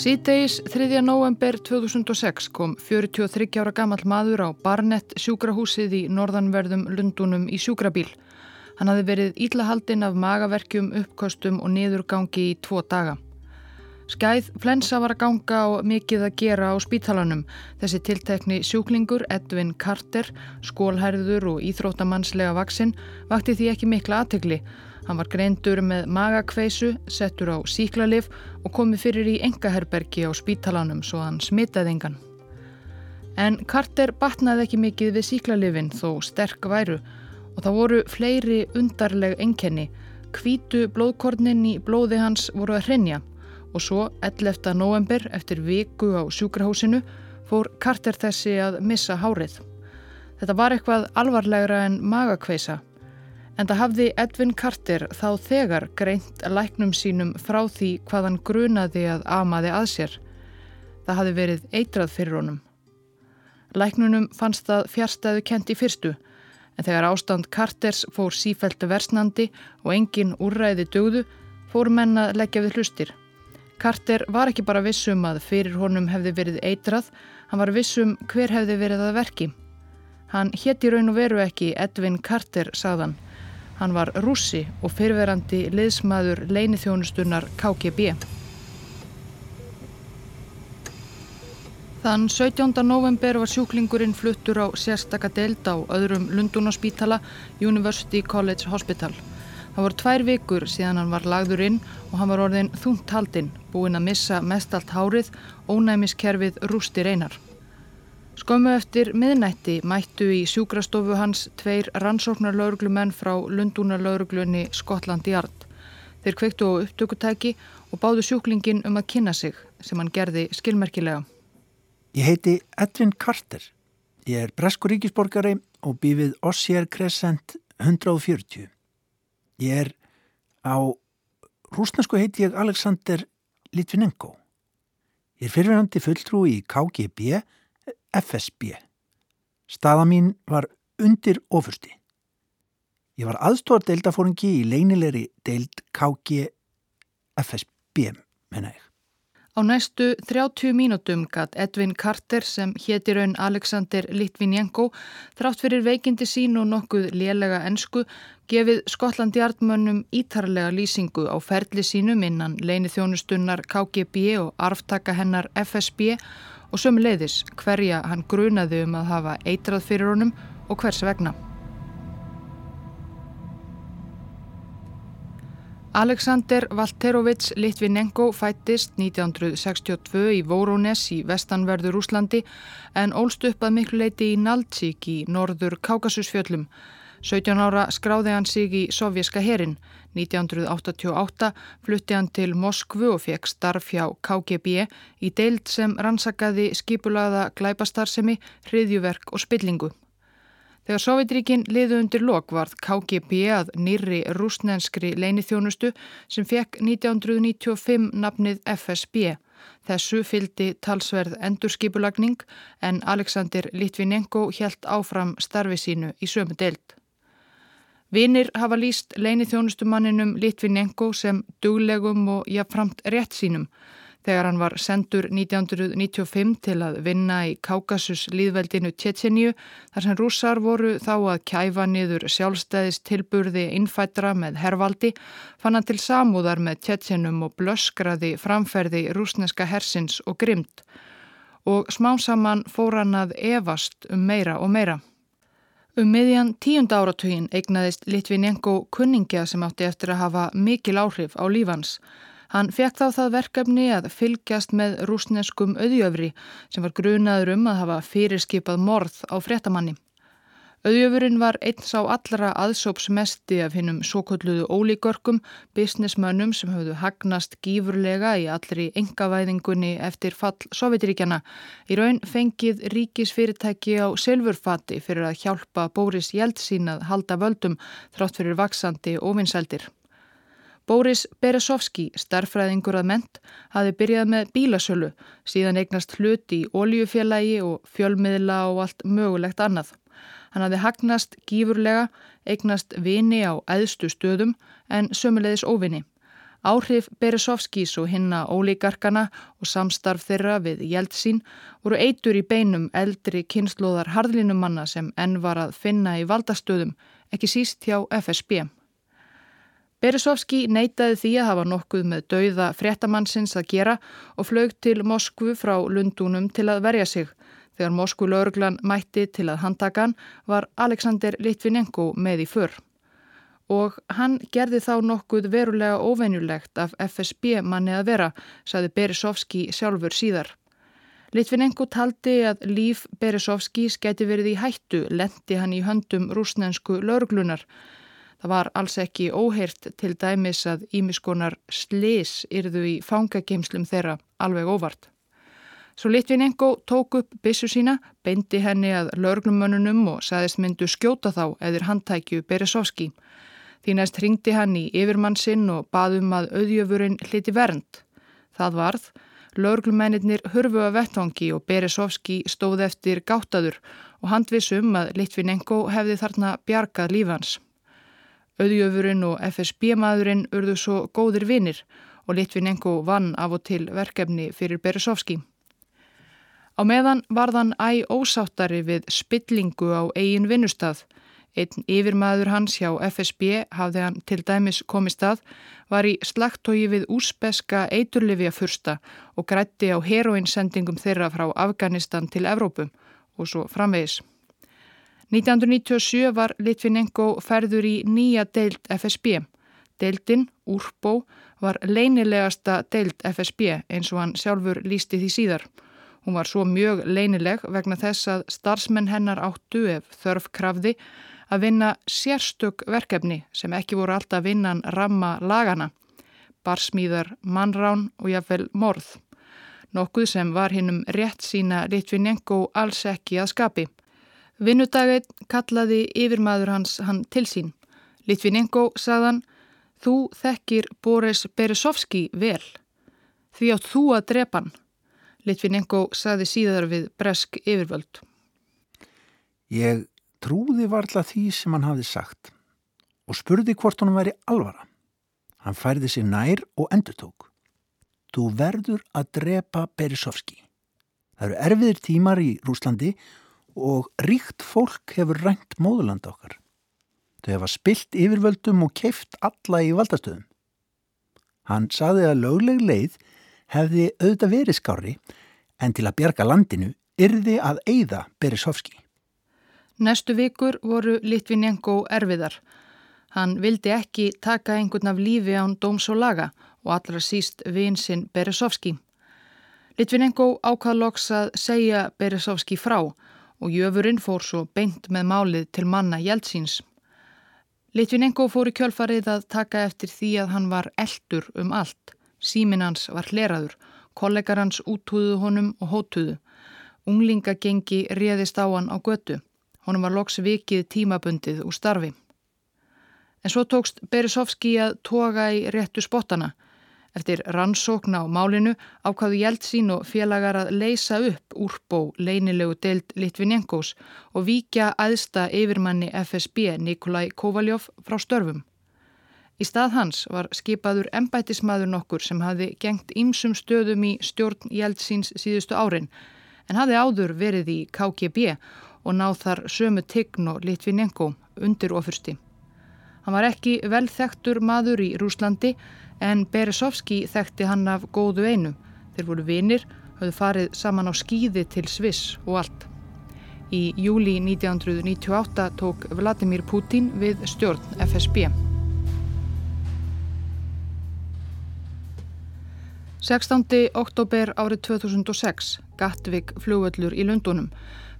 Síðdeis 3. november 2006 kom 43 ára gammal maður á Barnett sjúkrahúsið í norðanverðum Lundunum í sjúkrabíl. Hann hafi verið íllahaldinn af magaverkjum, uppkostum og niðurgangi í tvo daga. Skæð flensa var að ganga og mikið að gera á spítalanum. Þessi tiltekni sjúklingur Edvin Carter, skólherður og íþróttamannslega vaksinn, vakti því ekki mikla aðtegli. Hann var greindur með magakveisu, settur á síklarlif og komið fyrir í engaherbergi á spítalanum svo hann smitaði engan. En Carter batnaði ekki mikið við síklarlifin þó sterk væru og það voru fleiri undarleg enkenni. Kvítu blóðkornin í blóði hans voru að hrenja og svo 11. november eftir viku á sjúkrahúsinu fór Carter þessi að missa hárið. Þetta var eitthvað alvarlegra en magakveisa En það hafði Edvin Carter þá þegar greint læknum sínum frá því hvað hann grunaði að amaði að sér. Það hafði verið eitrað fyrir honum. Læknunum fannst það fjärstæðu kent í fyrstu, en þegar ástand Carters fór sífæltu versnandi og engin úrræði dögðu, fór menna leggja við hlustir. Carter var ekki bara vissum að fyrir honum hefði verið eitrað, hann var vissum hver hefði verið að verki. Hann hétti raun og veru ekki Edvin Carter, sagðan. Hann var rússi og fyrverandi liðsmaður leinithjónustunnar KGB. Þann 17. november var sjúklingurinn fluttur á sérstaka deild á öðrum Lundunarspítala University College Hospital. Það voru tvær vikur síðan hann var lagður inn og hann var orðin þungt haldinn, búinn að missa mest allt hárið, ónæmiskerfið rústi reynar. Skömmu eftir miðnætti mættu í sjúkrastofu hans tveir rannsóknarlauruglumenn frá Lundúnarlauruglunni Skotland í Ard. Þeir kveiktu á upptökutæki og báðu sjúklingin um að kynna sig sem hann gerði skilmerkilega. Ég heiti Edvin Carter. Ég er breskur ríkisborgari og býfið Ossier Crescent 140. Ég er á rúsnesku heiti ég Alexander Litvinenko. Ég er fyrirhandi fulltrú í KGB FSB. Staða mín var undir ofursti. Ég var aðstóðar deildafóringi í leinilegri deild KG FSB, menna ég. Á næstu 30 mínútum gatt Edvin Carter sem héti raun Alexander Litvinenko þrátt fyrir veikindi sín og nokkuð lélega ensku gefið Skotlandi artmönnum ítarlega lýsingu á ferli sínum innan leini þjónustunnar KGB og arftaka hennar FSB og sömu leiðis hverja hann grunaði um að hafa eitrað fyrir honum og hvers vegna. Alexander Valterovits Litvinenko fættist 1962 í Voronezh í vestanverður Úslandi en ólst upp að miklu leiti í Naltsík í norður Kákasusfjöllum. 17 ára skráði hann sig í sovjerska herin 1988 flutti hann til Moskvu og fekk starf hjá KGB í deild sem rannsakaði skipulaða glæpastarsemi, hriðjuverk og spillingu. Þegar Sovjetríkin liðu undir lok varð KGB að nýri rúsnenskri leinithjónustu sem fekk 1995 nafnið FSB. Þessu fyldi talsverð endurskipulagning en Alexander Litvinenko helt áfram starfi sínu í sömu deild. Vinir hafa líst leinithjónustumanninum Litvinenko sem duglegum og jafnframt rétt sínum þegar hann var sendur 1995 til að vinna í Kaukasus líðveldinu Tjetjeníu þar sem rússar voru þá að kæfa niður sjálfstæðis tilburði innfættra með hervaldi fann hann til samúðar með Tjetjenum og blöskraði framferði rúsneska hersins og grymt og smá saman fór hann að evast um meira og meira. Um miðjan tíunda áratugin eignaðist Litvinenko kunningja sem átti eftir að hafa mikil áhrif á lífans. Hann fekk þá það verkefni að fylgjast með rúsneskum auðjöfri sem var grunaður um að hafa fyrirskipað morð á fréttamanni. Auðjöfurinn var einn sá allra aðsópsmesti af hinnum svo kulluðu ólíkörkum, businessmönnum sem höfðu hagnast gífurlega í allri engavæðingunni eftir fall Sovjetiríkjana. Í raun fengið ríkisfyrirtæki á silfurfati fyrir að hjálpa Bóris Jeltsin að halda völdum þrátt fyrir vaksandi ofinsældir. Bóris Beresovski, starfræðingur að ment, hafi byrjað með bílasölu, síðan eignast hluti í oljufélagi og fjölmiðla og allt mögulegt annað. Hann hafði hagnast gífurlega, eignast vini á æðstu stöðum en sömulegis óvini. Áhrif Beresovskís og hinna ólíkarkana og samstarf þeirra við Jeltsin voru eitur í beinum eldri kynnslóðar harðlinumanna sem enn var að finna í valdastöðum, ekki síst hjá FSB. Beresovski neytaði því að hafa nokkuð með dauða fréttamannsins að gera og flög til Moskvu frá Lundunum til að verja sig. Þegar Moskvu lauruglan mætti til að handtakan var Alexander Litvinenko með í förr og hann gerði þá nokkuð verulega óvenjulegt af FSB manni að vera, saði Beresovski sjálfur síðar. Litvinenko taldi að líf Beresovskis geti verið í hættu, lendi hann í höndum rúsnensku lauruglunar. Það var alls ekki óheirt til dæmis að ímiskonar slis yrðu í fangageimslum þeirra alveg óvart. Svo Litvinenko tók upp bissu sína, beindi henni að lauruglumönnunum og saðist myndu skjóta þá eður handtækju Beresovski. Því næst ringdi hann í yfirmann sinn og baðum að auðjöfurinn hliti vernd. Það varð, lögurglumennir hörfu að vettangi og Beresovski stóð eftir gáttaður og handvisum að Litvinenko hefði þarna bjargað lífans. Auðjöfurinn og FSB-maðurinn urðu svo góðir vinnir og Litvinenko vann af og til verkefni fyrir Beresovski. Á meðan varðan æg ósáttari við spillingu á eigin vinnustafn Einn yfirmaður hans hjá FSB hafði hann til dæmis komist að, var í slagtói við úsbeska eiturlifja fyrsta og grætti á heroinsendingum þeirra frá Afganistan til Evrópum og svo framvegis. 1997 var Litvinenko ferður í nýja deild FSB. Deildin, Úrbó, var leinilegasta deild FSB eins og hann sjálfur lísti því síðar. Hún var svo mjög leinileg vegna þess að starfsmenn hennar áttu ef þörf krafði að vinna sérstök verkefni sem ekki voru alltaf vinnan ramma lagana, barsmíðar, mannrán og jáfnvel morð. Nokkuð sem var hinnum rétt sína Litvinenko alls ekki að skapi. Vinnudaginn kallaði yfirmaður hans hann til sín. Litvinenko sagðan, þú þekkir Boris Beresovski vel. Því átt þú að drepa hann. Litvinenko sagði síðar við bresk yfirvöld. Ég trúði varla því sem hann hafði sagt og spurði hvort hann væri alvara. Hann færði sig nær og endur tók. Þú verður að drepa Berisovski. Það eru erfiðir tímar í Rúslandi og ríkt fólk hefur rænt móðurland okkar. Þau hefa spilt yfirvöldum og keift alla í valdastöðum. Hann saði að lögleg leið hefði auðvitað verið skári en til að bjarga landinu yrði að eigða Berisovski. Næstu vikur voru Litvinenko erfiðar. Hann vildi ekki taka einhvern af lífi án dóms og laga og allra síst vinsinn Beresovski. Litvinenko ákvaðloks að segja Beresovski frá og jöfurinn fór svo beint með málið til manna Jeltsins. Litvinenko fór í kjölfarið að taka eftir því að hann var eldur um allt. Símin hans var hleraður, kollegar hans útúðu honum og hótuðu. Unglingagengi réðist á hann á götu. Honum var loks vikið tímabundið úr starfi. En svo tókst Beresovski að toga í réttu spottana. Eftir rannsókna á málinu ákvaðu Jeltsín og félagar að leysa upp úrbó leinilegu deild Litvinenkos og víkja aðsta yfirmanni FSB Nikolai Kovaljov frá störfum. Í stað hans var skipaður embætismadur nokkur sem hafi gengt ýmsum stöðum í stjórn Jeltsíns síðustu árin en hafi áður verið í KGB og náð þar sömu tign og Litvinenko undir ofursti. Hann var ekki vel þekktur maður í Rúslandi en Beresovski þekkti hann af góðu einu. Þeir voru vinir, höfðu farið saman á skýði til Sviss og allt. Í júli 1998 tók Vladimir Putin við stjórn FSB. 16. oktober árið 2006, Gattvik flugvöllur í Lundunum.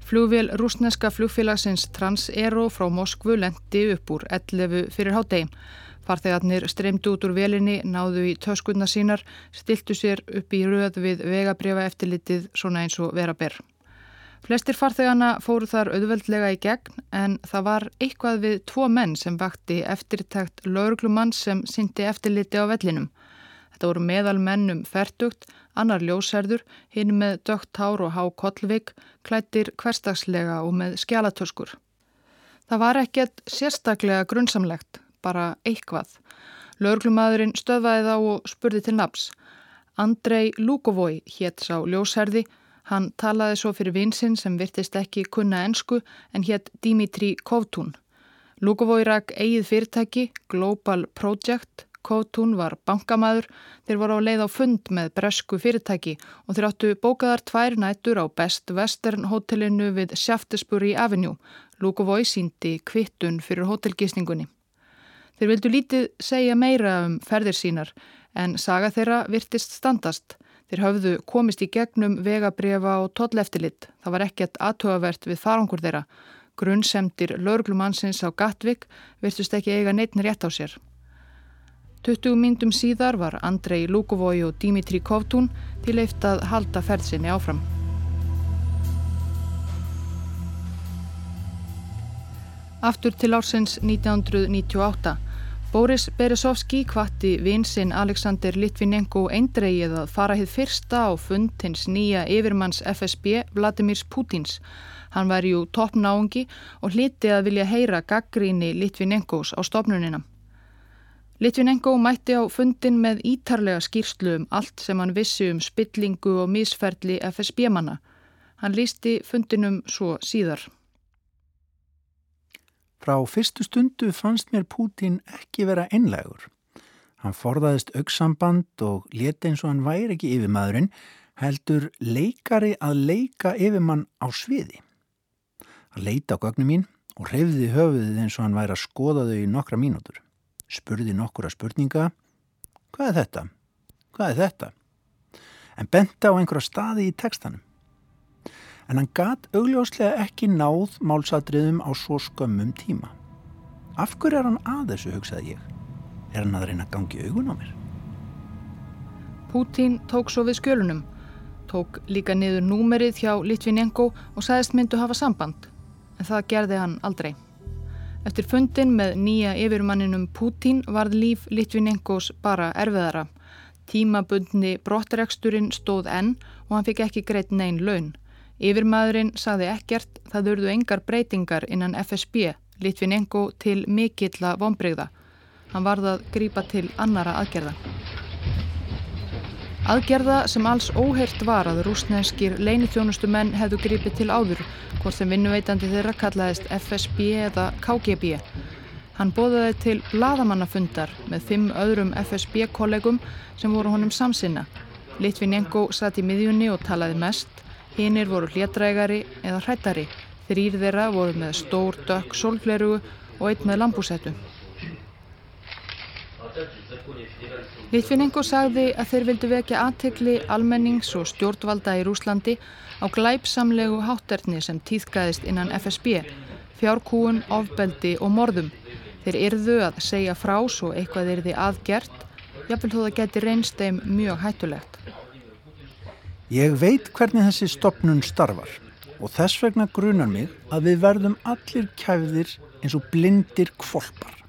Flugvél rúsneska flugfélagsins Trans-Aero frá Moskvu lendi upp úr 11 fyrir hádegi. Farþegarnir streymdu út úr velinni, náðu í töskunna sínar, stiltu sér upp í röð við vegabriða eftirlitið svona eins og vera ber. Flestir farþegarna fóru þar auðveldlega í gegn en það var eitthvað við tvo menn sem vakti eftirtækt lauruglumann sem syndi eftirliti á vellinum. Þetta voru meðal mennum færtugt, annar ljósærður, hinn með dögt hár og há kollvik, klættir hverstagslega og með skjálatöskur. Það var ekkert sérstaklega grunnsamlegt, bara eitthvað. Lörglumadurinn stöðvaði þá og spurði til naps. Andrei Lukovoi hétt sá ljósherði. Hann talaði svo fyrir vinsinn sem virtist ekki kunna ensku en hétt Dimitri Kovtún. Lukovoi rak eigið fyrirtæki, Global Project. Kovtún var bankamæður. Þeir voru á leið á fund með bresku fyrirtæki og þeir áttu bókaðar tvær nætur á Best Western hotellinu við Shaftesbury Avenue. Lukovoi síndi kvittun fyrir hotellgisningunni. Þeir vildu lítið segja meira um ferðir sínar en saga þeirra virtist standast. Þeir höfðu komist í gegnum vegabriða og tolleftillit. Það var ekkert aðtöðavert við farangur þeirra. Grunnsemdir laurglumannsins á Gatvík virtust ekki eiga neittn rétt á sér. 20 myndum síðar var Andrei Lukovoi og Dimitri Kovtún til eift að halda ferðsinni áfram. Aftur til ársins 1998 Boris Beresovski kvatti vinsinn Alexander Litvinenko eindreið að fara hitt fyrsta á fund hins nýja yfirmanns FSB Vladimirs Putins. Hann var jú toppnáungi og hliti að vilja heyra gaggríni Litvinenkos á stopnunina. Litvinenko mætti á fundin með ítarlega skýrslu um allt sem hann vissi um spillingu og misferli FSB-manna. Hann lísti fundinum svo síðar. Frá fyrstu stundu fannst mér Pútín ekki vera einlegur. Hann forðaðist auksamband og leti eins og hann væri ekki yfirmaðurinn, heldur leikari að leika yfirmann á sviði. Hann leita á gögnum mín og reyfði höfuðið eins og hann væri að skoða þau í nokkra mínútur. Spurði nokkura spurninga, hvað er þetta? Hvað er þetta? En benta á einhverja staði í tekstanum en hann gat augljóslega ekki náð málsadriðum á svo skömmum tíma. Af hverju er hann að þessu, hugsaði ég? Er hann að reyna að gangi augun á mér? Pútín tók svo við skjölunum, tók líka niður númerið hjá Litvinenko og sagðist myndu hafa samband, en það gerði hann aldrei. Eftir fundin með nýja yfirmanninum Pútín varð líf Litvinenkos bara erfiðara. Tímabundni brottreksturinn stóð enn og hann fikk ekki greitt neyn laun. Yfirmaðurinn saði ekkert það urðu engar breytingar innan FSB, Litvinenko til mikilla vonbreyða. Hann varða að grípa til annara aðgerða. Aðgerða sem alls óheirt var að rúsneskir leinithjónustu menn hefðu grípið til áður, hvort sem vinnuveitandi þeirra kallaðist FSB eða KGB. Hann bóðaði til bladamannafundar með fimm öðrum FSB-kollegum sem voru honum samsinna. Litvinenko satt í miðjunni og talaði mest Hinnir voru hlétrægari eða hrættari. Þrýr þeirra voru með stór dökk sólflerugu og einn með lambúsettu. Litvinenko sagði að þeir vildu vekja aðtekli almennings og stjórnvalda í Rúslandi á glæpsamlegu hátterni sem týðgæðist innan FSB, fjárkúun, ofbeldi og morðum. Þeir yrðu að segja frá svo eitthvað yrði aðgert, jafnvel þó það geti reynst þeim mjög hættulegt. Ég veit hvernig þessi stopnun starfar og þess vegna grunar mig að við verðum allir kæfðir eins og blindir kvolpar.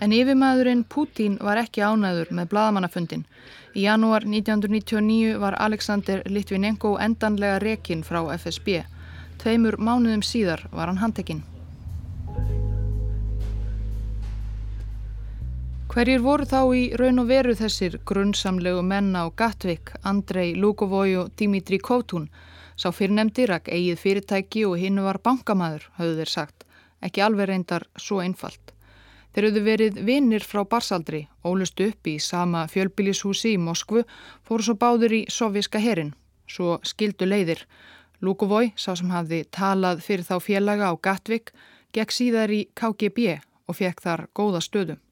En yfirmaðurinn Pútín var ekki ánæður með bladamannafundin. Í janúar 1999 var Alexander Litvinenko endanlega rekinn frá FSB. Tveimur mánuðum síðar var hann handtekinn. Hverjir voru þá í raun og veru þessir grunnsamlegu menna á Gatvík, Andrei Lukovoi og Dimitri Kovtún? Sá fyrirnemdi rak eigið fyrirtæki og hinn var bankamæður, hafðu þeir sagt. Ekki alveg reyndar svo einfalt. Þeir höfðu verið vinnir frá barsaldri, ólust upp í sama fjölbílishúsi í Moskvu, fóru svo báður í sovjíska herin. Svo skildu leiðir. Lukovoi, sá sem hafði talað fyrir þá félaga á Gatvík, gekk síðar í KGB og fekk þar góða stöðum.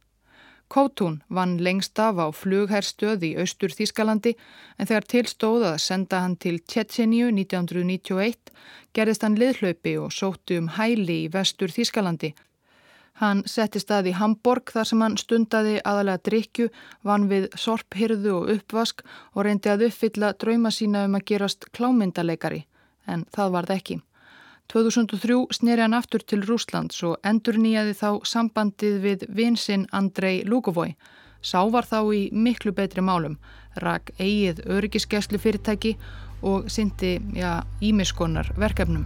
Kótún vann lengst af á flugherrstöð í austur Þískalandi en þegar tilstóð að senda hann til Tjetjeníu 1991 gerðist hann liðhlaupi og sótti um hæli í vestur Þískalandi. Hann setti stað í Hamburg þar sem hann stundaði aðalega drikju, vann við sorphyrðu og uppvask og reyndi að uppfylla drauma sína um að gerast klámyndaleikari en það varð ekki. 2003 sneri hann aftur til Rúslands og endur nýjaði þá sambandið við vinsinn Andrei Lugovoi. Sá var þá í miklu betri málum, rak eigið öryggisgæslu fyrirtæki og syndi, ímiskonar verkefnum.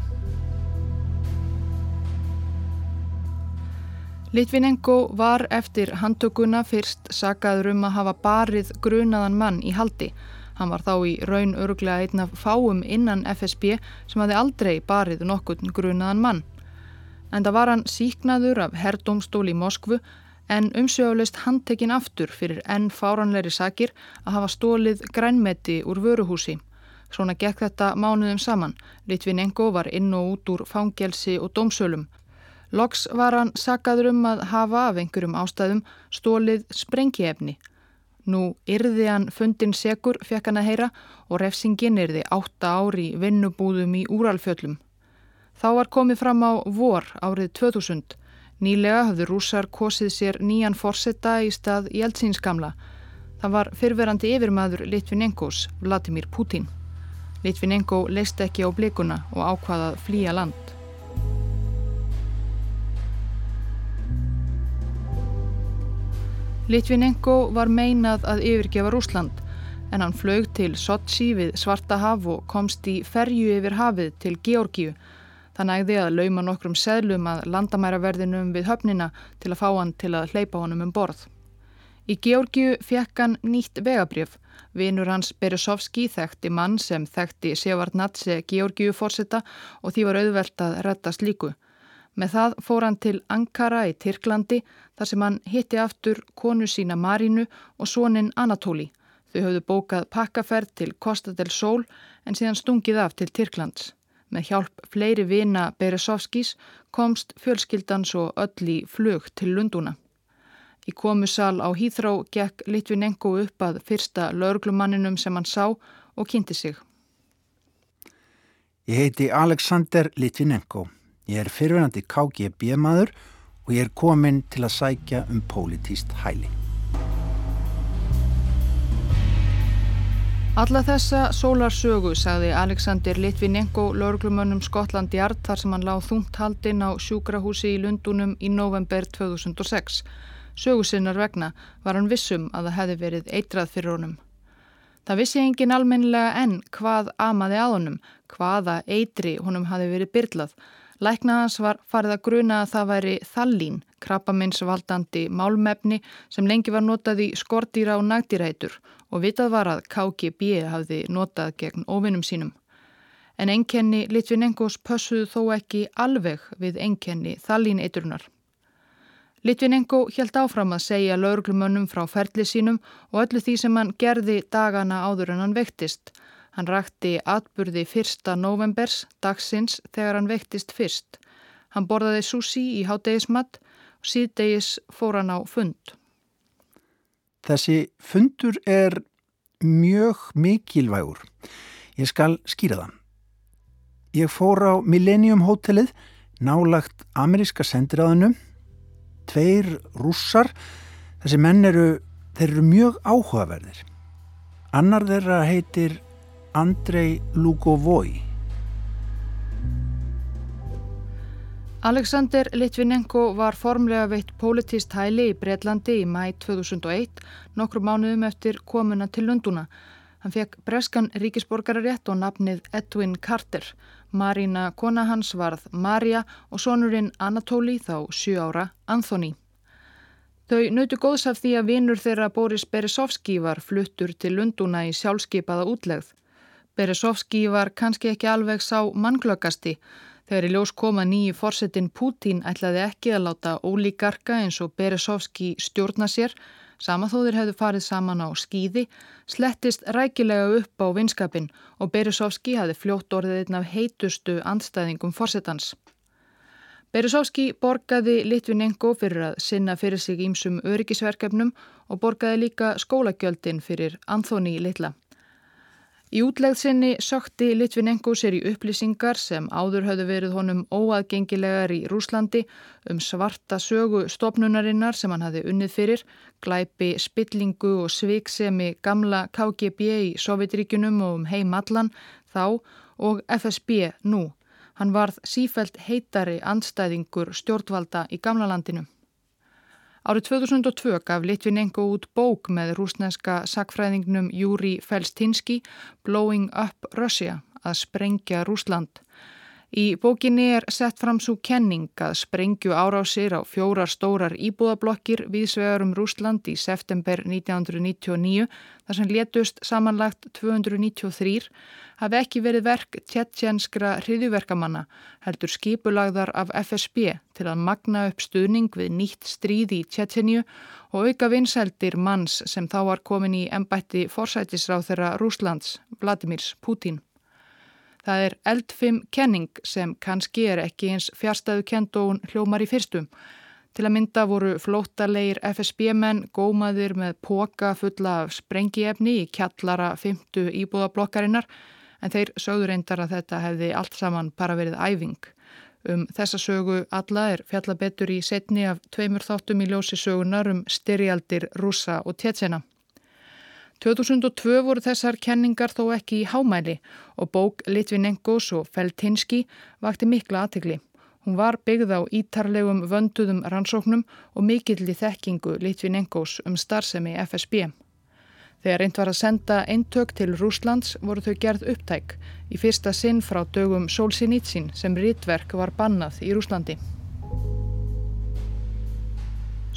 Litvinenko var eftir handtökuna fyrst sagaður um að hafa barið grunaðan mann í haldi. Hann var þá í raun öruglega einn af fáum innan FSB sem hafi aldrei barið nokkurn grunaðan mann. En það var hann síknaður af herrdómstól í Moskvu en umsjöflaust handtekinn aftur fyrir enn fáranleiri sakir að hafa stólið grænmeti úr vöruhúsi. Svona gekk þetta mánuðum saman. Litvinenko var inn og út úr fangelsi og dómsölum. Loks var hann sakaður um að hafa af einhverjum ástæðum stólið sprengiefni. Nú yrði hann fundin segur fekk hann að heyra og refsingin yrði átta ári vinnubúðum í úralfjöllum. Þá var komið fram á vor árið 2000. Nýlega hafði rúsar kosið sér nýjan forsetta í stað Jeltsinskamla. Það var fyrverandi yfirmaður Litvinenkos, Vladimir Putin. Litvinenko leist ekki á blikuna og ákvaðað flýja land. Litvinenko var meinað að yfirgefa Rúsland en hann flög til Sochi við Svarta haf og komst í ferju yfir hafið til Georgiu. Það nægði að lauma nokkrum seglum að landamæraverðinum við höfnina til að fá hann til að hleypa honum um borð. Í Georgiu fekk hann nýtt vegabrjöf. Vinur hans Beresovski þekkti mann sem þekkti Sevardnatse Georgiu fórsetta og því var auðvelt að rettast líku. Með það fór hann til Ankara í Tyrklandi þar sem hann hitti aftur konu sína Marínu og sónin Anatóli. Þau höfðu bókað pakkaferð til Costa del Sol en síðan stungið af til Tyrklands. Með hjálp fleiri vina Beresovskis komst fjölskyldan svo öll í flug til Lunduna. Í komusal á Hýþrá gekk Litvinenko upp að fyrsta laurglumanninum sem hann sá og kynnti sig. Ég heiti Alexander Litvinenko. Ég er fyrirvenandi KGB maður og ég er komin til að sækja um pólitíst hæli. Alla þessa sólarsögu sagði Alexander Litvinenko lauruglumönnum Skotland Jart þar sem hann láð þungt haldinn á sjúkrahúsi í Lundunum í november 2006. Sögusinnar vegna var hann vissum að það hefði verið eitrað fyrir honum. Það vissi engin almennilega enn hvað amaði að honum, hvaða eitri honum hafi verið byrlað Læknaðans var farið að gruna að það væri þallín, krabbaminsvaldandi málmefni sem lengi var notað í skortýra og nagdýrætur og vitað var að KGB hafði notað gegn ofinum sínum. En enkenni Litvinengos pössuðu þó ekki alveg við enkenni þallíneiturnar. Litvinengo hjælt áfram að segja lauruglumönnum frá ferli sínum og öllu því sem hann gerði dagana áður en hann vektist. Hann rakti atburði fyrsta novembers, dagsins, þegar hann veiktist fyrst. Hann borðaði sushi í hátdegismat og síðdegis fór hann á fund. Þessi fundur er mjög mikilvægur. Ég skal skýra það. Ég fór á Millennium Hotelið, nálagt ameríska sendiráðinu, tveir rússar. Þessi menn eru, þeir eru mjög áhugaverðir. Annar þeirra heitir Andrei Lugovoi. Alexander Litvinenko var formlega veitt politist hæli í Breitlandi í mæ 2001, nokkru mánuðum eftir komuna til Lunduna. Hann fekk breskan ríkisborgararétt og nafnið Edwin Carter. Marina kona hans varð Marja og sonurinn Anatóli þá 7 ára Anthony. Þau nautu góðs af því að vinur þeirra Boris Beresovski var fluttur til Lunduna í sjálfskeipaða útlegð. Beresovski var kannski ekki alveg sá mannglöggasti. Þegar í ljós koma nýju forsetin Pútín ætlaði ekki að láta ólíkarka eins og Beresovski stjórna sér, sama þó þeir hefðu farið saman á skýði, slettist rækilega upp á vinskapin og Beresovski hafi fljótt orðið einn af heitustu andstæðingum forsetans. Beresovski borgaði Litvinenko fyrir að sinna fyrir sig ímsum öryggisverkefnum og borgaði líka skólagjöldin fyrir Anthony Litla. Í útlegð sinni sökti Litvinenko sér í upplýsingar sem áður höfðu verið honum óaðgengilegar í Rúslandi um svarta sögu stopnunarinnar sem hann hafi unnið fyrir, glæpi spillingu og sviksemi gamla KGB í Sovjetríkunum og um heimallan þá og FSB nú. Hann varð sífælt heitari andstæðingur stjórnvalda í gamla landinu. Árið 2002 gaf Litvinenko út bók með rúsneska sakfræðingnum Júri Felstinski Blowing Up Russia að sprengja Rúsland. Í bókinni er sett fram svo kenning að sprengju árásir á fjórar stórar íbúðablokkir viðsvegar um Rúsland í september 1999 þar sem letust samanlagt 293 hafi ekki verið verk tjettjenskra hriðjuverkamanna heldur skipulagðar af FSB til að magna upp stuðning við nýtt stríði í Tjettjenju og auka vinsældir manns sem þá var komin í embætti forsætisráð þeirra Rúslands, Vladimirs Putin. Það er eldfim kenning sem kannski er ekki eins fjárstæðu hún hljómar í fyrstum. Til að mynda voru flóttalegir FSB-menn gómaðir með póka fulla af sprengiefni í kjallara 50 íbúðablokkarinnar en þeir sögður reyndar að þetta hefði allt saman bara verið æfing. Um þessa sögu alla er fjallabetur í setni af tveimur þáttum í ljósi sögunar um styrjaldir rúsa og tétsena. 2002 voru þessar kenningar þó ekki í hámæli og bók Litvinengos og Feltinski vakti mikla aðtegli. Hún var byggð á ítarlegum vönduðum rannsóknum og mikill í þekkingu Litvinengos um starfsemi FSB. Þegar eint var að senda eintök til Rúslands voru þau gerð upptæk í fyrsta sinn frá dögum Solzhenitsyn sem rítverk var bannað í Rúslandi.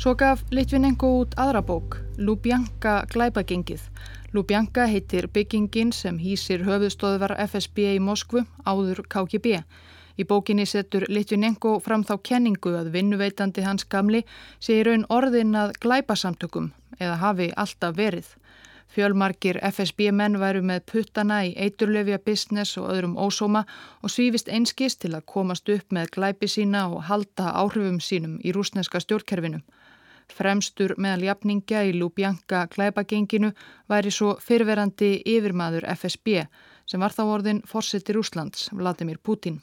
Svo gaf Litvinenko út aðra bók, Lubjanka glæpagengið. Lubjanka heitir byggingin sem hýsir höfuðstóðvar FSB í Moskvu, áður KGB. Í bókinni setur Litvinenko fram þá kenningu að vinnuveitandi hans gamli sé í raun orðin að glæpasamtökum eða hafi alltaf verið. Fjölmarkir FSB menn væru með puttana í eiturlefja business og öðrum ósóma og svífist einskist til að komast upp með glæpi sína og halda áhrifum sínum í rúsneska stjórnkerfinu. Fremstur meðal jafningja í Lubjanka klæpagenginu væri svo fyrverandi yfirmaður FSB sem var þá orðin fórsetir Úslands, Vladimir Putin.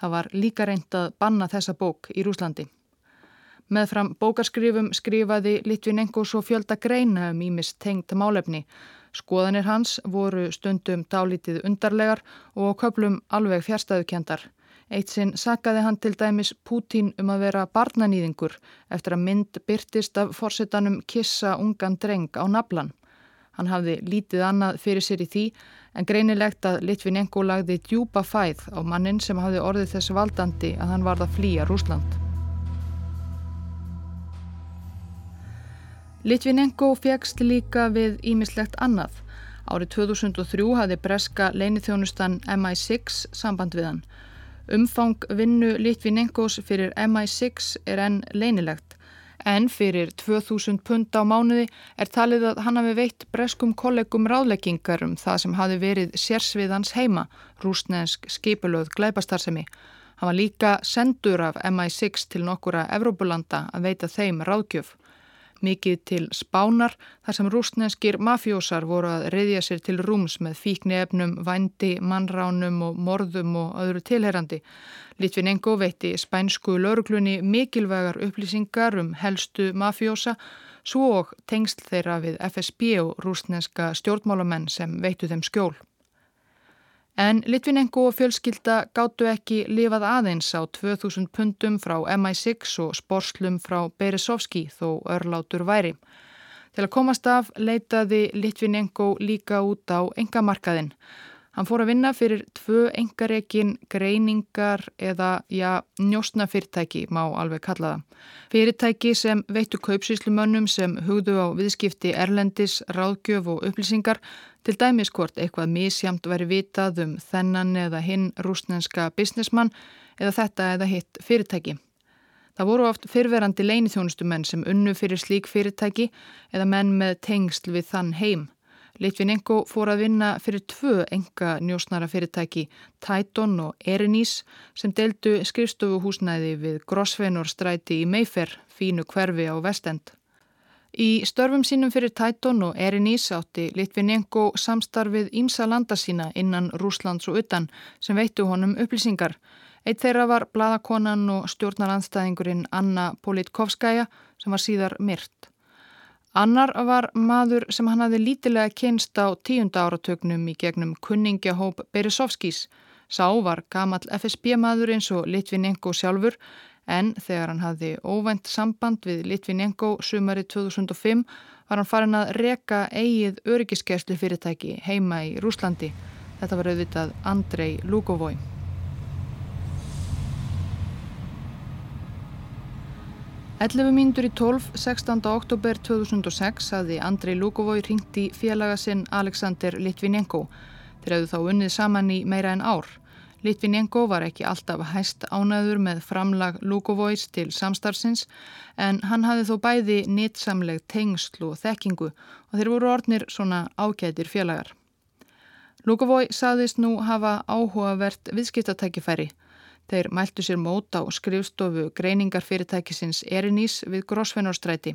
Það var líka reynd að banna þessa bók í Rúslandi. Meðfram bókarskrifum skrifaði Litvinenko svo fjölda greina um ímist tengt málefni. Skoðanir hans voru stundum dálítið undarlegar og köplum alveg fjärstaðukendar. Eitt sinn sakaði hann til dæmis Pútín um að vera barnanýðingur eftir að mynd byrtist af forsetanum kissa ungan dreng á naflan. Hann hafði lítið annað fyrir sér í því en greinilegt að Litvinenko lagði djúpa fæð á mannin sem hafði orðið þess valdandi að hann varð að flýja Rúsland. Litvinenko fegst líka við ímislegt annað. Árið 2003 hafði breska leinithjónustan MI6 samband við hann. Umfang vinnu Litvinengos fyrir MI6 er enn leinilegt en fyrir 2000 pund á mánuði er talið að hann hafi veitt breskum kollegum ráðleggingar um það sem hafi verið sérsviðans heima, rúsnesk skipulöð glæpastarsemi. Hann var líka sendur af MI6 til nokkura Evrópulanda að veita þeim ráðgjöf mikið til spánar þar sem rúsnenskir mafjósar voru að reyðja sér til rúms með fíknefnum, vændi, mannránum og morðum og öðru tilherandi. Litvinengo veitti spænsku lauruglunni mikilvægar upplýsingar um helstu mafjósa svo og tengst þeirra við FSB og rúsnenska stjórnmálamenn sem veittu þeim skjól. En Litvinenko og fjölskylda gáttu ekki lifað aðeins á 2000 pundum frá MI6 og sporslum frá Beresovski þó örlátur væri. Til að komast af leitaði Litvinenko líka út á engamarkaðin. Hann fór að vinna fyrir tvö engarekin greiningar eða já, njóstna fyrirtæki má alveg kalla það. Fyrirtæki sem veittu kaupsýslumönnum sem hugðu á viðskipti erlendis, ráðgjöf og upplýsingar Til dæmis hvort eitthvað mísjamt veri vitað um þennan eða hinn rúsnenska businessmann eða þetta eða hitt fyrirtæki. Það voru oft fyrverandi leinithjónustumenn sem unnu fyrir slík fyrirtæki eða menn með tengsl við þann heim. Litvinenko fór að vinna fyrir tvö enga njósnara fyrirtæki, Titan og Erinís, sem deldu skrifstofuhúsnæði við Grosvenor stræti í Mayfair, fínu hverfi á vestend. Í störfum sínum fyrir Tætón og Erinís átti Litvinenko samstarfið ímsa landa sína innan Rúslands og utan sem veittu honum upplýsingar. Eitt þeirra var bladakonan og stjórnaranstæðingurinn Anna Politkovskaja sem var síðar myrt. Annar var maður sem hann hafði lítilega kynst á tíunda áratögnum í gegnum kunningjahóp Beresovskis. Sá var gamal FSB maður eins og Litvinenko sjálfur en þegar hann hafði óvænt samband við Litvinenko sumari 2005 var hann farin að reka eigið öryggiskerslu fyrirtæki heima í Rúslandi. Þetta var auðvitað Andrei Lugovoi. 11 mínútur í 12, 16. oktober 2006 hafði Andrei Lukovói ringt í félaga sinn Alexander Litvinenko. Þeir hefðu þá unnið saman í meira en ár. Litvinenko var ekki alltaf hæst ánæður með framlag Lukovóis til samstarfsins en hann hafði þó bæði nýtsamleg tengslu og þekkingu og þeir voru ornir svona ágætir félagar. Lukovói saðist nú hafa áhugavert viðskiptatækifæri Þeir mæltu sér mót á skrifstofu greiningarfyrirtækisins Erinís við Grósvennorstræti.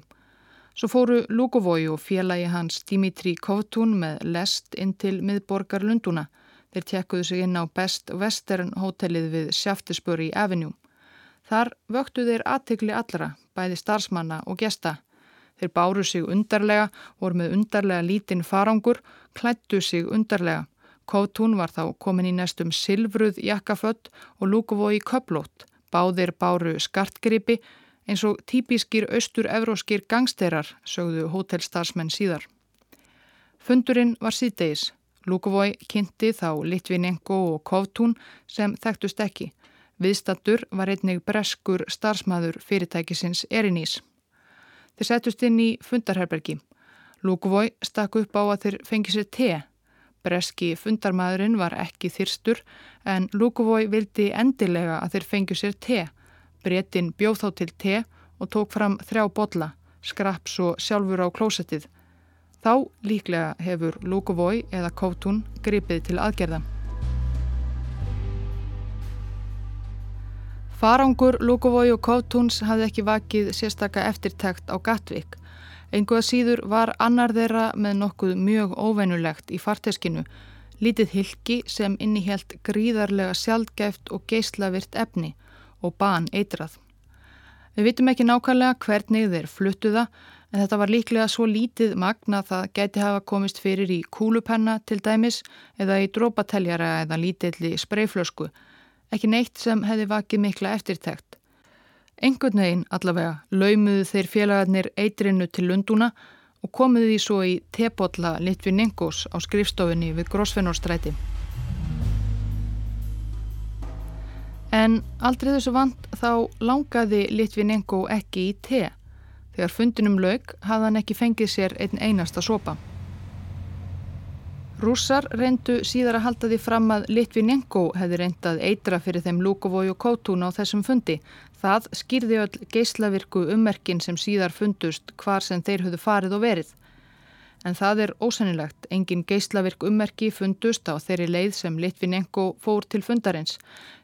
Svo fóru Lugovói og félagi hans Dimitri Kovtún með lest inn til miðborgar Lunduna. Þeir tekkuðu sig inn á Best Western hótelið við Sjaftisböri Avenue. Þar vöktu þeir aðtegli allra, bæði starfsmanna og gesta. Þeir báru sig undarlega, voru með undarlega lítinn farangur, klættu sig undarlega. Kótún var þá komin í næstum silfruð jakkafött og lúkuvói köplót. Báðir báru skartgripi eins og típiskir austur-evróskir gangsterar, sögðu hótelstarfsmenn síðar. Fundurinn var síðdeis. Lúkuvói kynnti þá Litvinenko og Kótún sem þekktust ekki. Viðstattur var einnig breskur starfsmæður fyrirtækisins Erinís. Þeir settust inn í fundarherbergi. Lúkuvói stakk upp á að þeir fengi sér te Breski fundarmæðurinn var ekki þyrstur en Lúkuvói vildi endilega að þeir fengju sér te. Bretin bjóð þá til te og tók fram þrjá botla, skraps og sjálfur á klósettið. Þá líklega hefur Lúkuvói eða Kótún gripið til aðgerða. Farangur Lúkuvói og Kótúns hafði ekki vakið sérstaka eftirtækt á Gatvík. Enguða síður var annar þeirra með nokkuð mjög óveinulegt í farteskinu, lítið hilki sem innihjælt gríðarlega sjálfgæft og geyslavirt efni og ban eitrað. Við vitum ekki nákvæmlega hvernig þeir fluttuða en þetta var líklega svo lítið magna að það gæti hafa komist fyrir í kúlupenna til dæmis eða í drópateljara eða lítilli spreyflösku, ekki neitt sem hefði vakið mikla eftirtækt. Engun veginn allavega laumuðu þeir félagarnir eitrinu til Lunduna og komuðu því svo í tepotla Litvinengos á skrifstofinni við Grósfennórstræti. En aldrei þessu vant þá langaði Litvinengo ekki í te. Þegar fundinum laug hafði hann ekki fengið sér einn einasta sopa. Rússar reyndu síðar að halda því fram að Litvinenko hefði reyndað eitra fyrir þeim Lukovói og Kótún á þessum fundi. Það skýrði öll geyslavirku ummerkin sem síðar fundust hvar sem þeir höfðu farið og verið. En það er ósennilegt. Engin geyslavirk ummerki fundust á þeirri leið sem Litvinenko fór til fundarins.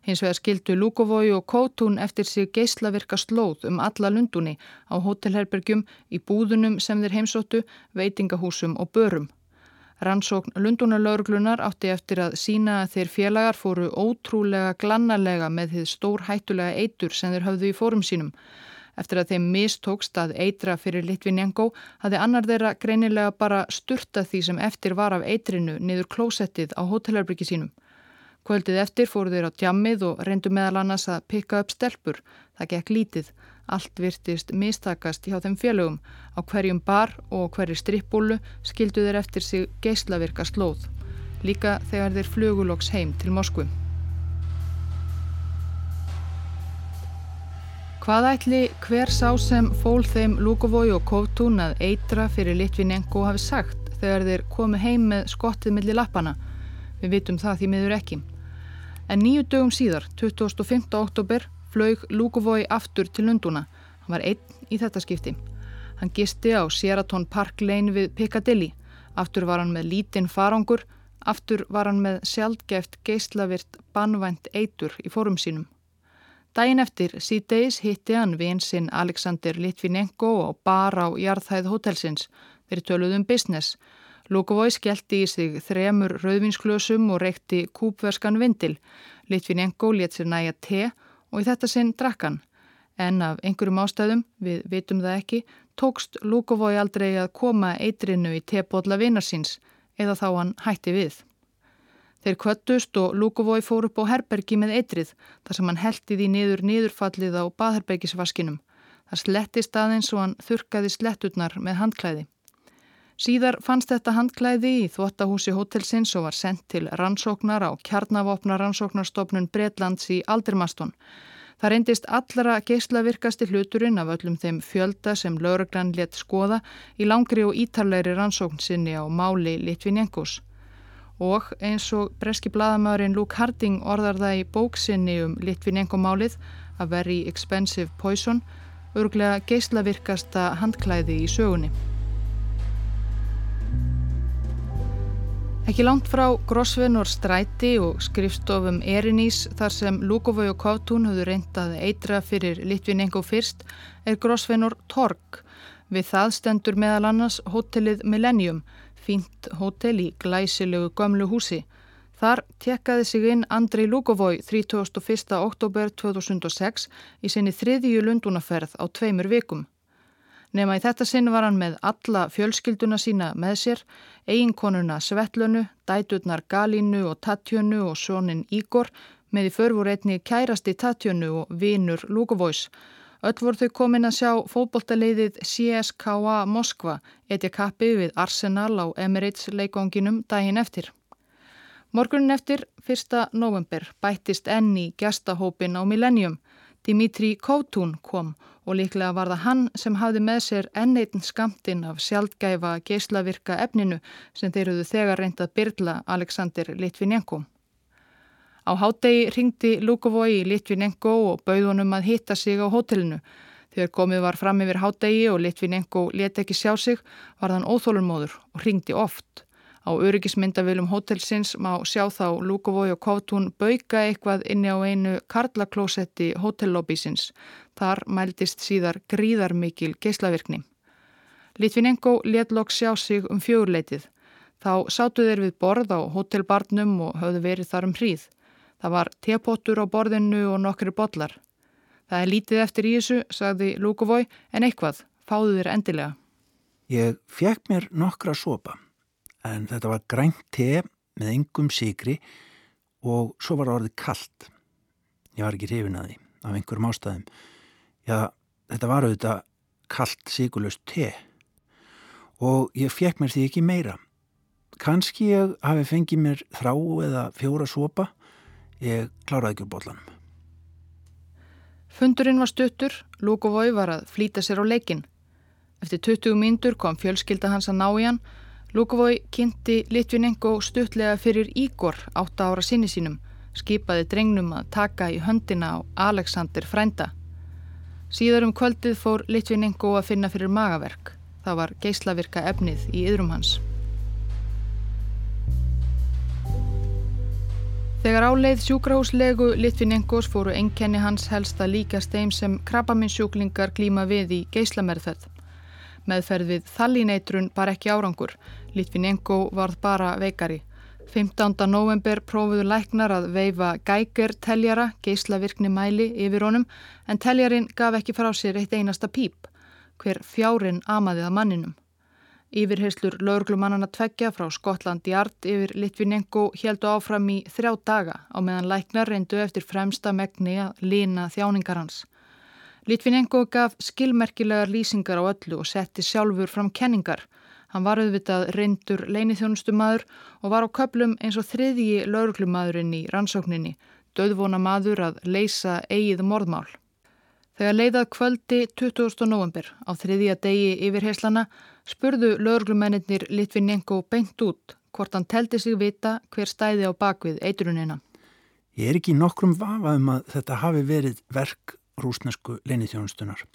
Hins vegar skildu Lukovói og Kótún eftir sig geyslavirka slóð um alla lundunni á hótelherbergjum, í búðunum sem þeir heimsóttu, veitingahúsum og börum. Rannsókn Lundunarlaurglunar átti eftir að sína að þeir félagar fóru ótrúlega glannalega með því stór hættulega eitur sem þeir höfðu í fórum sínum. Eftir að þeim mistókst að eitra fyrir Litvinenko hafði annar þeirra greinilega bara sturta því sem eftir var af eitrinu niður klósettið á hótelherbyggi sínum. Kvöldið eftir fóru þeir á djammið og reyndu meðal annars að pikka upp stelpur. Það gekk lítið. Allt virtist mistakast hjá þeim félögum. Á hverjum bar og hverju strippbúlu skildu þeir eftir sig geyslavirka slóð. Líka þegar þeir fluguloks heim til Moskvu. Hvað ætli hver sá sem fól þeim Lukovói og Kovtún að eitra fyrir Litvinenko hafi sagt þegar þeir komu heim með skottið millir lappana? Við vitum það því miður ekki. En nýju dögum síðar, 25. oktober, flög Lukovói aftur til Lunduna. Hann var einn í þetta skipti. Hann gisti á Sheraton Park Lane við Piccadilly. Aftur var hann með lítinn farangur, aftur var hann með sjaldgeft geyslavirt banvænt eitur í fórum sínum. Dæin eftir síðdeis hitti hann vinsinn Alexander Litvinenko og bar á jarðhæð hotelsins. Þeir töluðum um business. Lukovói skellti í sig þremur rauðvinsklösum og reykti kúpverskan vindil. Litvinenko let sér næja te og í þetta sinn drakkan. En af einhverjum ástæðum, við vitum það ekki, tókst Lukovói aldrei að koma eitrinu í tebólla vinarsins eða þá hann hætti við. Þeir kvöttust og Lukovói fór upp á herbergi með eitrið þar sem hann heldi því niður niðurfallið á baðherbergisvaskinum. Það slettist aðeins og hann þurkaði slettutnar með handklæði. Síðar fannst þetta handklæði í þvóttahúsi hótelsins og var sendt til rannsóknar á kjarnavopna rannsóknarstofnun Breitlands í Aldermaston. Það reyndist allra geyslavirkasti hluturinn af öllum þeim fjölda sem lauruglan létt skoða í langri og ítarleiri rannsókn sinni á máli Litvinenkus. Og eins og breski bladamæðurinn Luke Harding orðar það í bóksinni um Litvinenko málið A Very Expensive Poison, örglega geyslavirkasta handklæði í sögunni. Ekki langt frá Grosvenor stræti og skrifstofum Erinís þar sem Lukovau og Kovtún höfðu reyndað eitra fyrir Litvinengo fyrst er Grosvenor Torg. Við það stendur meðal annars hótelið Millennium, fínt hótel í glæsilegu gömlu húsi. Þar tekkaði sig inn Andrei Lukovau 31. oktober 2006 í sinni þriðju lundunaferð á tveimur vikum. Nefna í þetta sinn var hann með alla fjölskylduna sína með sér, eiginkonuna Svetlönu, dæturnar Galínu og Tatjönu og sónin Ígor, með í förfur einni kærasti Tatjönu og vinur Lugovóis. Öll voru þau komin að sjá fótboltaleiðið CSKA Moskva, etja kappi við Arsenal á Emirates leikonginum daginn eftir. Morgunin eftir, 1. november, bættist enni gæstahópin á Millennium. Dimitri Kovtún kom og líklega var það hann sem hafði með sér enneitin skamtinn af sjálfgæfa geyslavirka efninu sem þeir höfðu þegar reyndað byrla Alexander Litvinenko. Á hádegi ringdi Lukovoi Litvinenko og bauðunum að hitta sig á hótelinu. Þegar komið var fram yfir hádegi og Litvinenko let ekki sjá sig var þann óþólunmóður og ringdi oft. Á öryggismyndavilum hótelsins má sjá þá Lúkovói og Kovtún bauka eitthvað inni á einu karlaklósetti hótellobbísins. Þar mæltist síðar gríðarmikil geyslavirkni. Litvinenko let lokk sjá sig um fjögurleitið. Þá sátu þeir við borð á hótelbarnum og höfðu verið þar um hríð. Það var tepottur á borðinu og nokkri botlar. Það er lítið eftir í þessu, sagði Lúkovói, en eitthvað, fáðu þér endilega. Ég fekk mér nokkra sopa en þetta var grænt te með engum sigri og svo var orðið kallt. Ég var ekki hrifin að því af einhverjum ástæðum. Já, þetta var auðvitað kallt sigurlaust te og ég fekk mér því ekki meira. Kanski ég hafi fengið mér þrá eða fjóra sopa, ég kláraði ekki úr botlanum. Fundurinn var stuttur, Lúkovói var að flýta sér á leikin. Eftir 20 myndur kom fjölskylda hans að ná í hann Lúkvói kynnti Litvinenko stuttlega fyrir Ígor átta ára sinni sínum, skipaði drengnum að taka í höndina á Alexander Frænda. Síðar um kvöldið fór Litvinenko að finna fyrir magaverk. Það var geyslavirka efnið í yðrum hans. Þegar áleið sjúkrahúslegu Litvinenkos fóru enkenni hans helst að líkast þeim sem krabbaminsjúklingar glíma við í geyslamerðferð. Meðferð við þallineitrun bar ekki árangur. Litvinenko varð bara veikari. 15. november prófuðu læknar að veifa gæger teljara, geyslavirkni mæli yfir honum en teljarin gaf ekki frá sér eitt einasta píp. Hver fjárin amaðið að manninum. Yfirheyslur lauruglumannana tveggja frá Skotland í art yfir Litvinenko heldu áfram í þrjá daga á meðan læknar reyndu eftir fremsta megni að lína þjáningar hans. Litvinenko gaf skilmerkilegar lýsingar á öllu og setti sjálfur fram kenningar. Hann var auðvitað reyndur leinithjónustumadur og var á köplum eins og þriðji lauruglumadurinn í rannsókninni, döðvona maður að leysa eigið morðmál. Þegar leiðað kvöldi 20. november á þriðja degi yfir heislana spurðu lauruglumennir Litvinenko beint út hvort hann teldi sig vita hver stæði á bakvið eitrunina. Ég er ekki nokkrum vafa um að þetta hafi verið verk rúsnesku leinithjónustunar.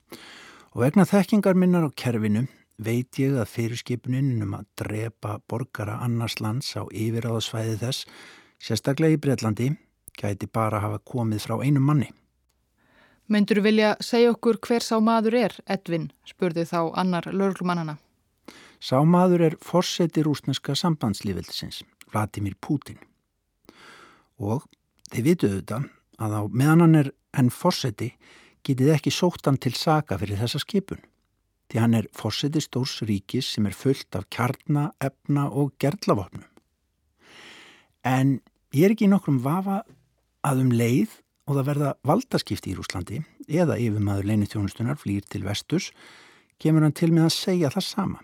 Og vegna þekkingar minnar á kerfinu veit ég að fyrirskipunin um að drepa borgara annars lands á yfiráðsvæði þess, sérstaklega í Breitlandi, gæti bara hafa komið frá einu manni. Myndur vilja segja okkur hver sá maður er, Edvin, spurði þá annar lörglumannana. Sá maður er forseti rúsneska sambandslífildisins, Vladimir Putin. Og þið vituðu þetta að á meðan hann er en fórseti getið ekki sóttan til saka fyrir þessa skipun. Því hann er fórseti stórs ríkis sem er fullt af kjarna, efna og gerðlavopnum. En ég er ekki í nokkrum vafa að um leið og það verða valdaskipti í Rúslandi eða yfirmaður leinithjónustunar flýr til vestus kemur hann til með að segja það sama.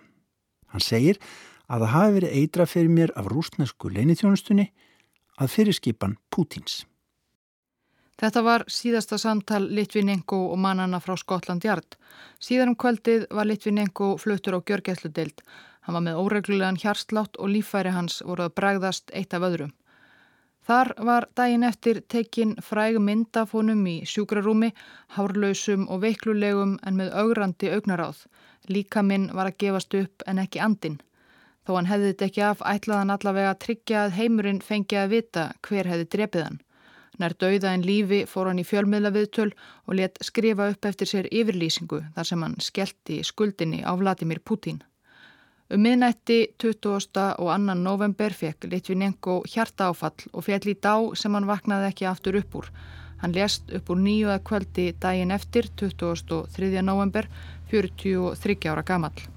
Hann segir að það hafi verið eitra fyrir mér af rúsnesku leinithjónustunni að fyrirskipan Pútins. Þetta var síðasta samtal Litvinenko og mannana frá Skotland Jard. Síðan um kvöldið var Litvinenko fluttur á Gjörgæsludeild. Hann var með óreglulegan hjarslátt og lífæri hans voru að bregðast eitt af öðrum. Þar var daginn eftir tekinn fræg myndafónum í sjúkrarúmi, hárlausum og veiklulegum en með augrandi augnaráð. Líka minn var að gefast upp en ekki andin. Þó hann hefði þetta ekki af ætlaðan allavega að tryggja að heimurinn fengi að vita hver hefði drepið hann. Nær dauða en lífi fór hann í fjölmiðla viðtöl og let skrifa upp eftir sér yfirlýsingu þar sem hann skellti skuldinni á Vladimir Putin. Um miðnætti 20. og 2. november fekk Litvinenko hjarta áfall og fjall í dá sem hann vaknaði ekki aftur upp úr. Hann lést upp úr nýjuða kvöldi daginn eftir 23. november, 43 ára gamall.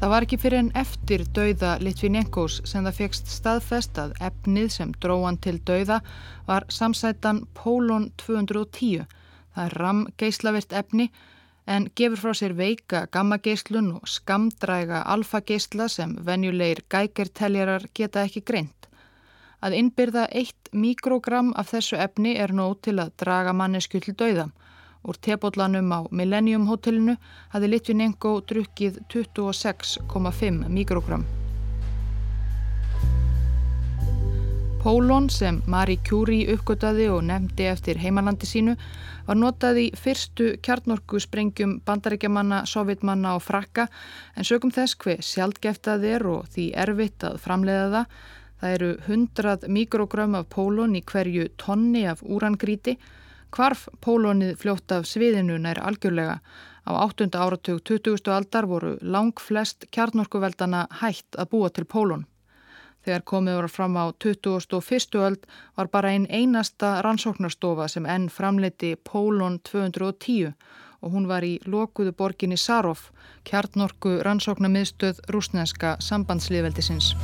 Það var ekki fyrir en eftir dauða Litvinenkos sem það fegst staðfest að efnið sem dróan til dauða var samsætan Pólon 210. Það er ram geislavirt efni en gefur frá sér veika gammageislun og skamdræga alfageisla sem venjulegir gækerteljarar geta ekki greint. Að innbyrða eitt mikrogram af þessu efni er nóg til að draga mannesku til dauða. Úr tebóllanum á Millennium hotellinu hafði Litvinenko drukkið 26,5 mikrogram. Pólón sem Marie Curie uppgötaði og nefndi eftir heimalandi sínu var notað í fyrstu kjarnorku sprengjum bandaríkjamanna, sovjetmanna og frakka en sögum þess hver sjaldgæftað er og því erfitt að framleiða það. Það eru 100 mikrogram af pólón í hverju tonni af úrangríti Kvarf pólónið fljótt af sviðinu nær algjörlega. Á 8. áratug 20. aldar voru lang flest kjarnorkuveldana hætt að búa til pólón. Þegar komið voru fram á 21. öld var bara einn einasta rannsóknarstofa sem enn framleiti Pólón 210 og hún var í lokuðu borginni Sarov, kjarnorku rannsóknarmiðstöð rúsneska sambandslíðveldisins.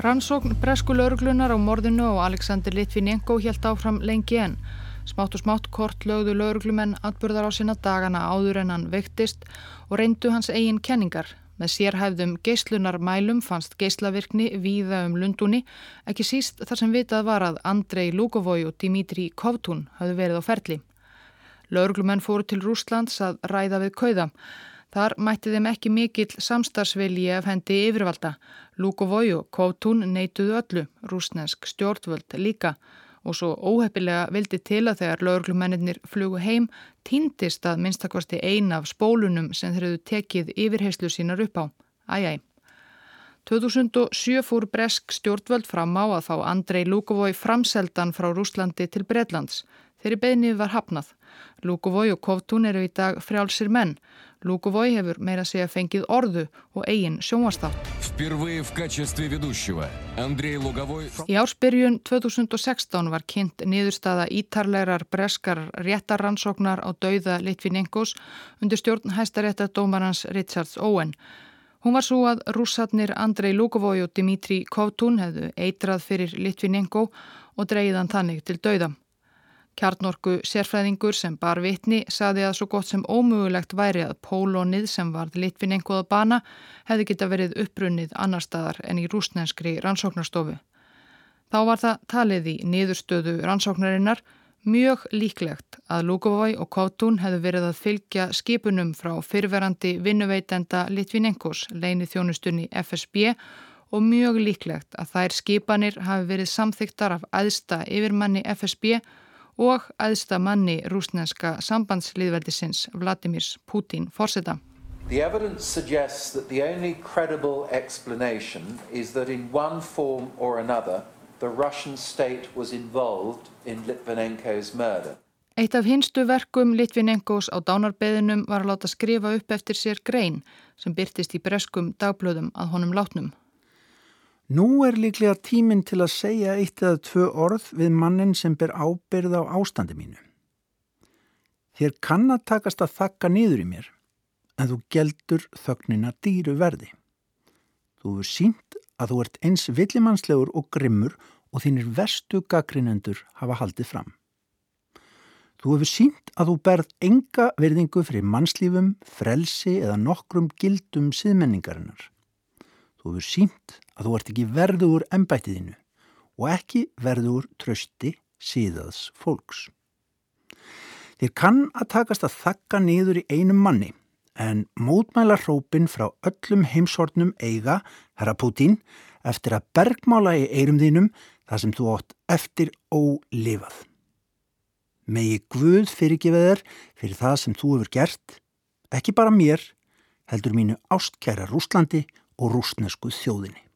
Rannsókn bresku lauruglunar á morðinu og Alexander Litvinenko helt áfram lengi enn. Smátt og smátt kort lögðu lauruglumenn atbyrðar á sína dagana áður en hann veiktist og reyndu hans eigin kenningar. Með sérhæfðum geislunarmælum fannst geislavirkni víða um Lundunni, ekki síst þar sem vitað var að Andrei Lugovoi og Dimitri Kovtun hafðu verið á ferli. Lauruglumenn fóru til Rúslands að ræða við kauða. Þar mætti þeim ekki mikill samstarfsvilji af hendi yfirvalda. Lukovoi og Kovtún neituðu öllu, rúsnesk stjórnvöld líka og svo óheppilega vildi til að þegar lauruglumennir flugu heim týndist að minnstakvasti ein af spólunum sem þeir hefðu tekið yfirheyslu sínar upp á. Æjæ. 2007 fór Bresk stjórnvöld fram á að fá Andrei Lukovoi framseldan frá Rúslandi til Breitlands. Þeirri beðni var hafnað. Lukovoi og Kovtún eru í dag frjálsir menn. Lukovoi hefur meira segja fengið orðu og eigin sjónvastátt. Í ársbyrjun 2016 var kynnt niðurstaða ítarlegar breskar réttarrannsóknar á dauða Litvinenkos undir stjórn hæstaréttadómarans Richards Owen. Hún var svo að rússatnir Andrei Lukovoi og Dimitri Kovtún hefðu eitrað fyrir Litvinenko og dreyðan þannig til dauða. Kjarnorku sérfræðingur sem bar vitni saði að svo gott sem ómögulegt væri að pólónið sem varð litvin einhverða bana hefði geta verið upprunnið annar staðar en í rúsnenskri rannsóknarstofu. Þá var það talið í niðurstöðu rannsóknarinnar mjög líklegt að Lugovoi og Kotun hefðu verið að fylgja skipunum frá fyrverandi vinnuveitenda Litvinenkos leini þjónustunni FSB og mjög líklegt að þær skipanir hafi verið samþyktar af aðsta yfirmanni FSB og og aðsta manni rúsnenska sambandslýðveldisins Vladimirs Putin fórseta. The evidence suggests that the only credible explanation is that in one form or another the Russian state was involved in Litvinenko's murder. Eitt af hinstu verkum Litvinenkos á dánarbeðinum var að láta skrifa upp eftir sér grein sem byrtist í breskum dagblöðum að honum látnum. Nú er líklega tíminn til að segja eitt eða tvö orð við mannin sem ber ábyrð á ástandi mínu. Þér kann að takast að þakka niður í mér, en þú geldur þögnina dýru verði. Þú hefur sínt að þú ert eins villimannslegur og grimmur og þínir vestu gaggrinendur hafa haldið fram. Þú hefur sínt að þú berð enga verðingu fyrir mannslífum, frelsi eða nokkrum gildum síðmenningarinnar. Þú hefur sínt að þú ert ekki verður ennbættiðinu og ekki verður trösti síðaðs fólks. Þér kann að takast að þakka niður í einum manni en mótmæla hrópin frá öllum heimsortnum eiga, herra Putin, eftir að bergmála í eirum þínum þar sem þú átt eftir ólifað. Megi Guð fyrirgefa þér fyrir það sem þú hefur gert, ekki bara mér, heldur mínu ástkæra Rúslandi og rúsnesku þjóðinni.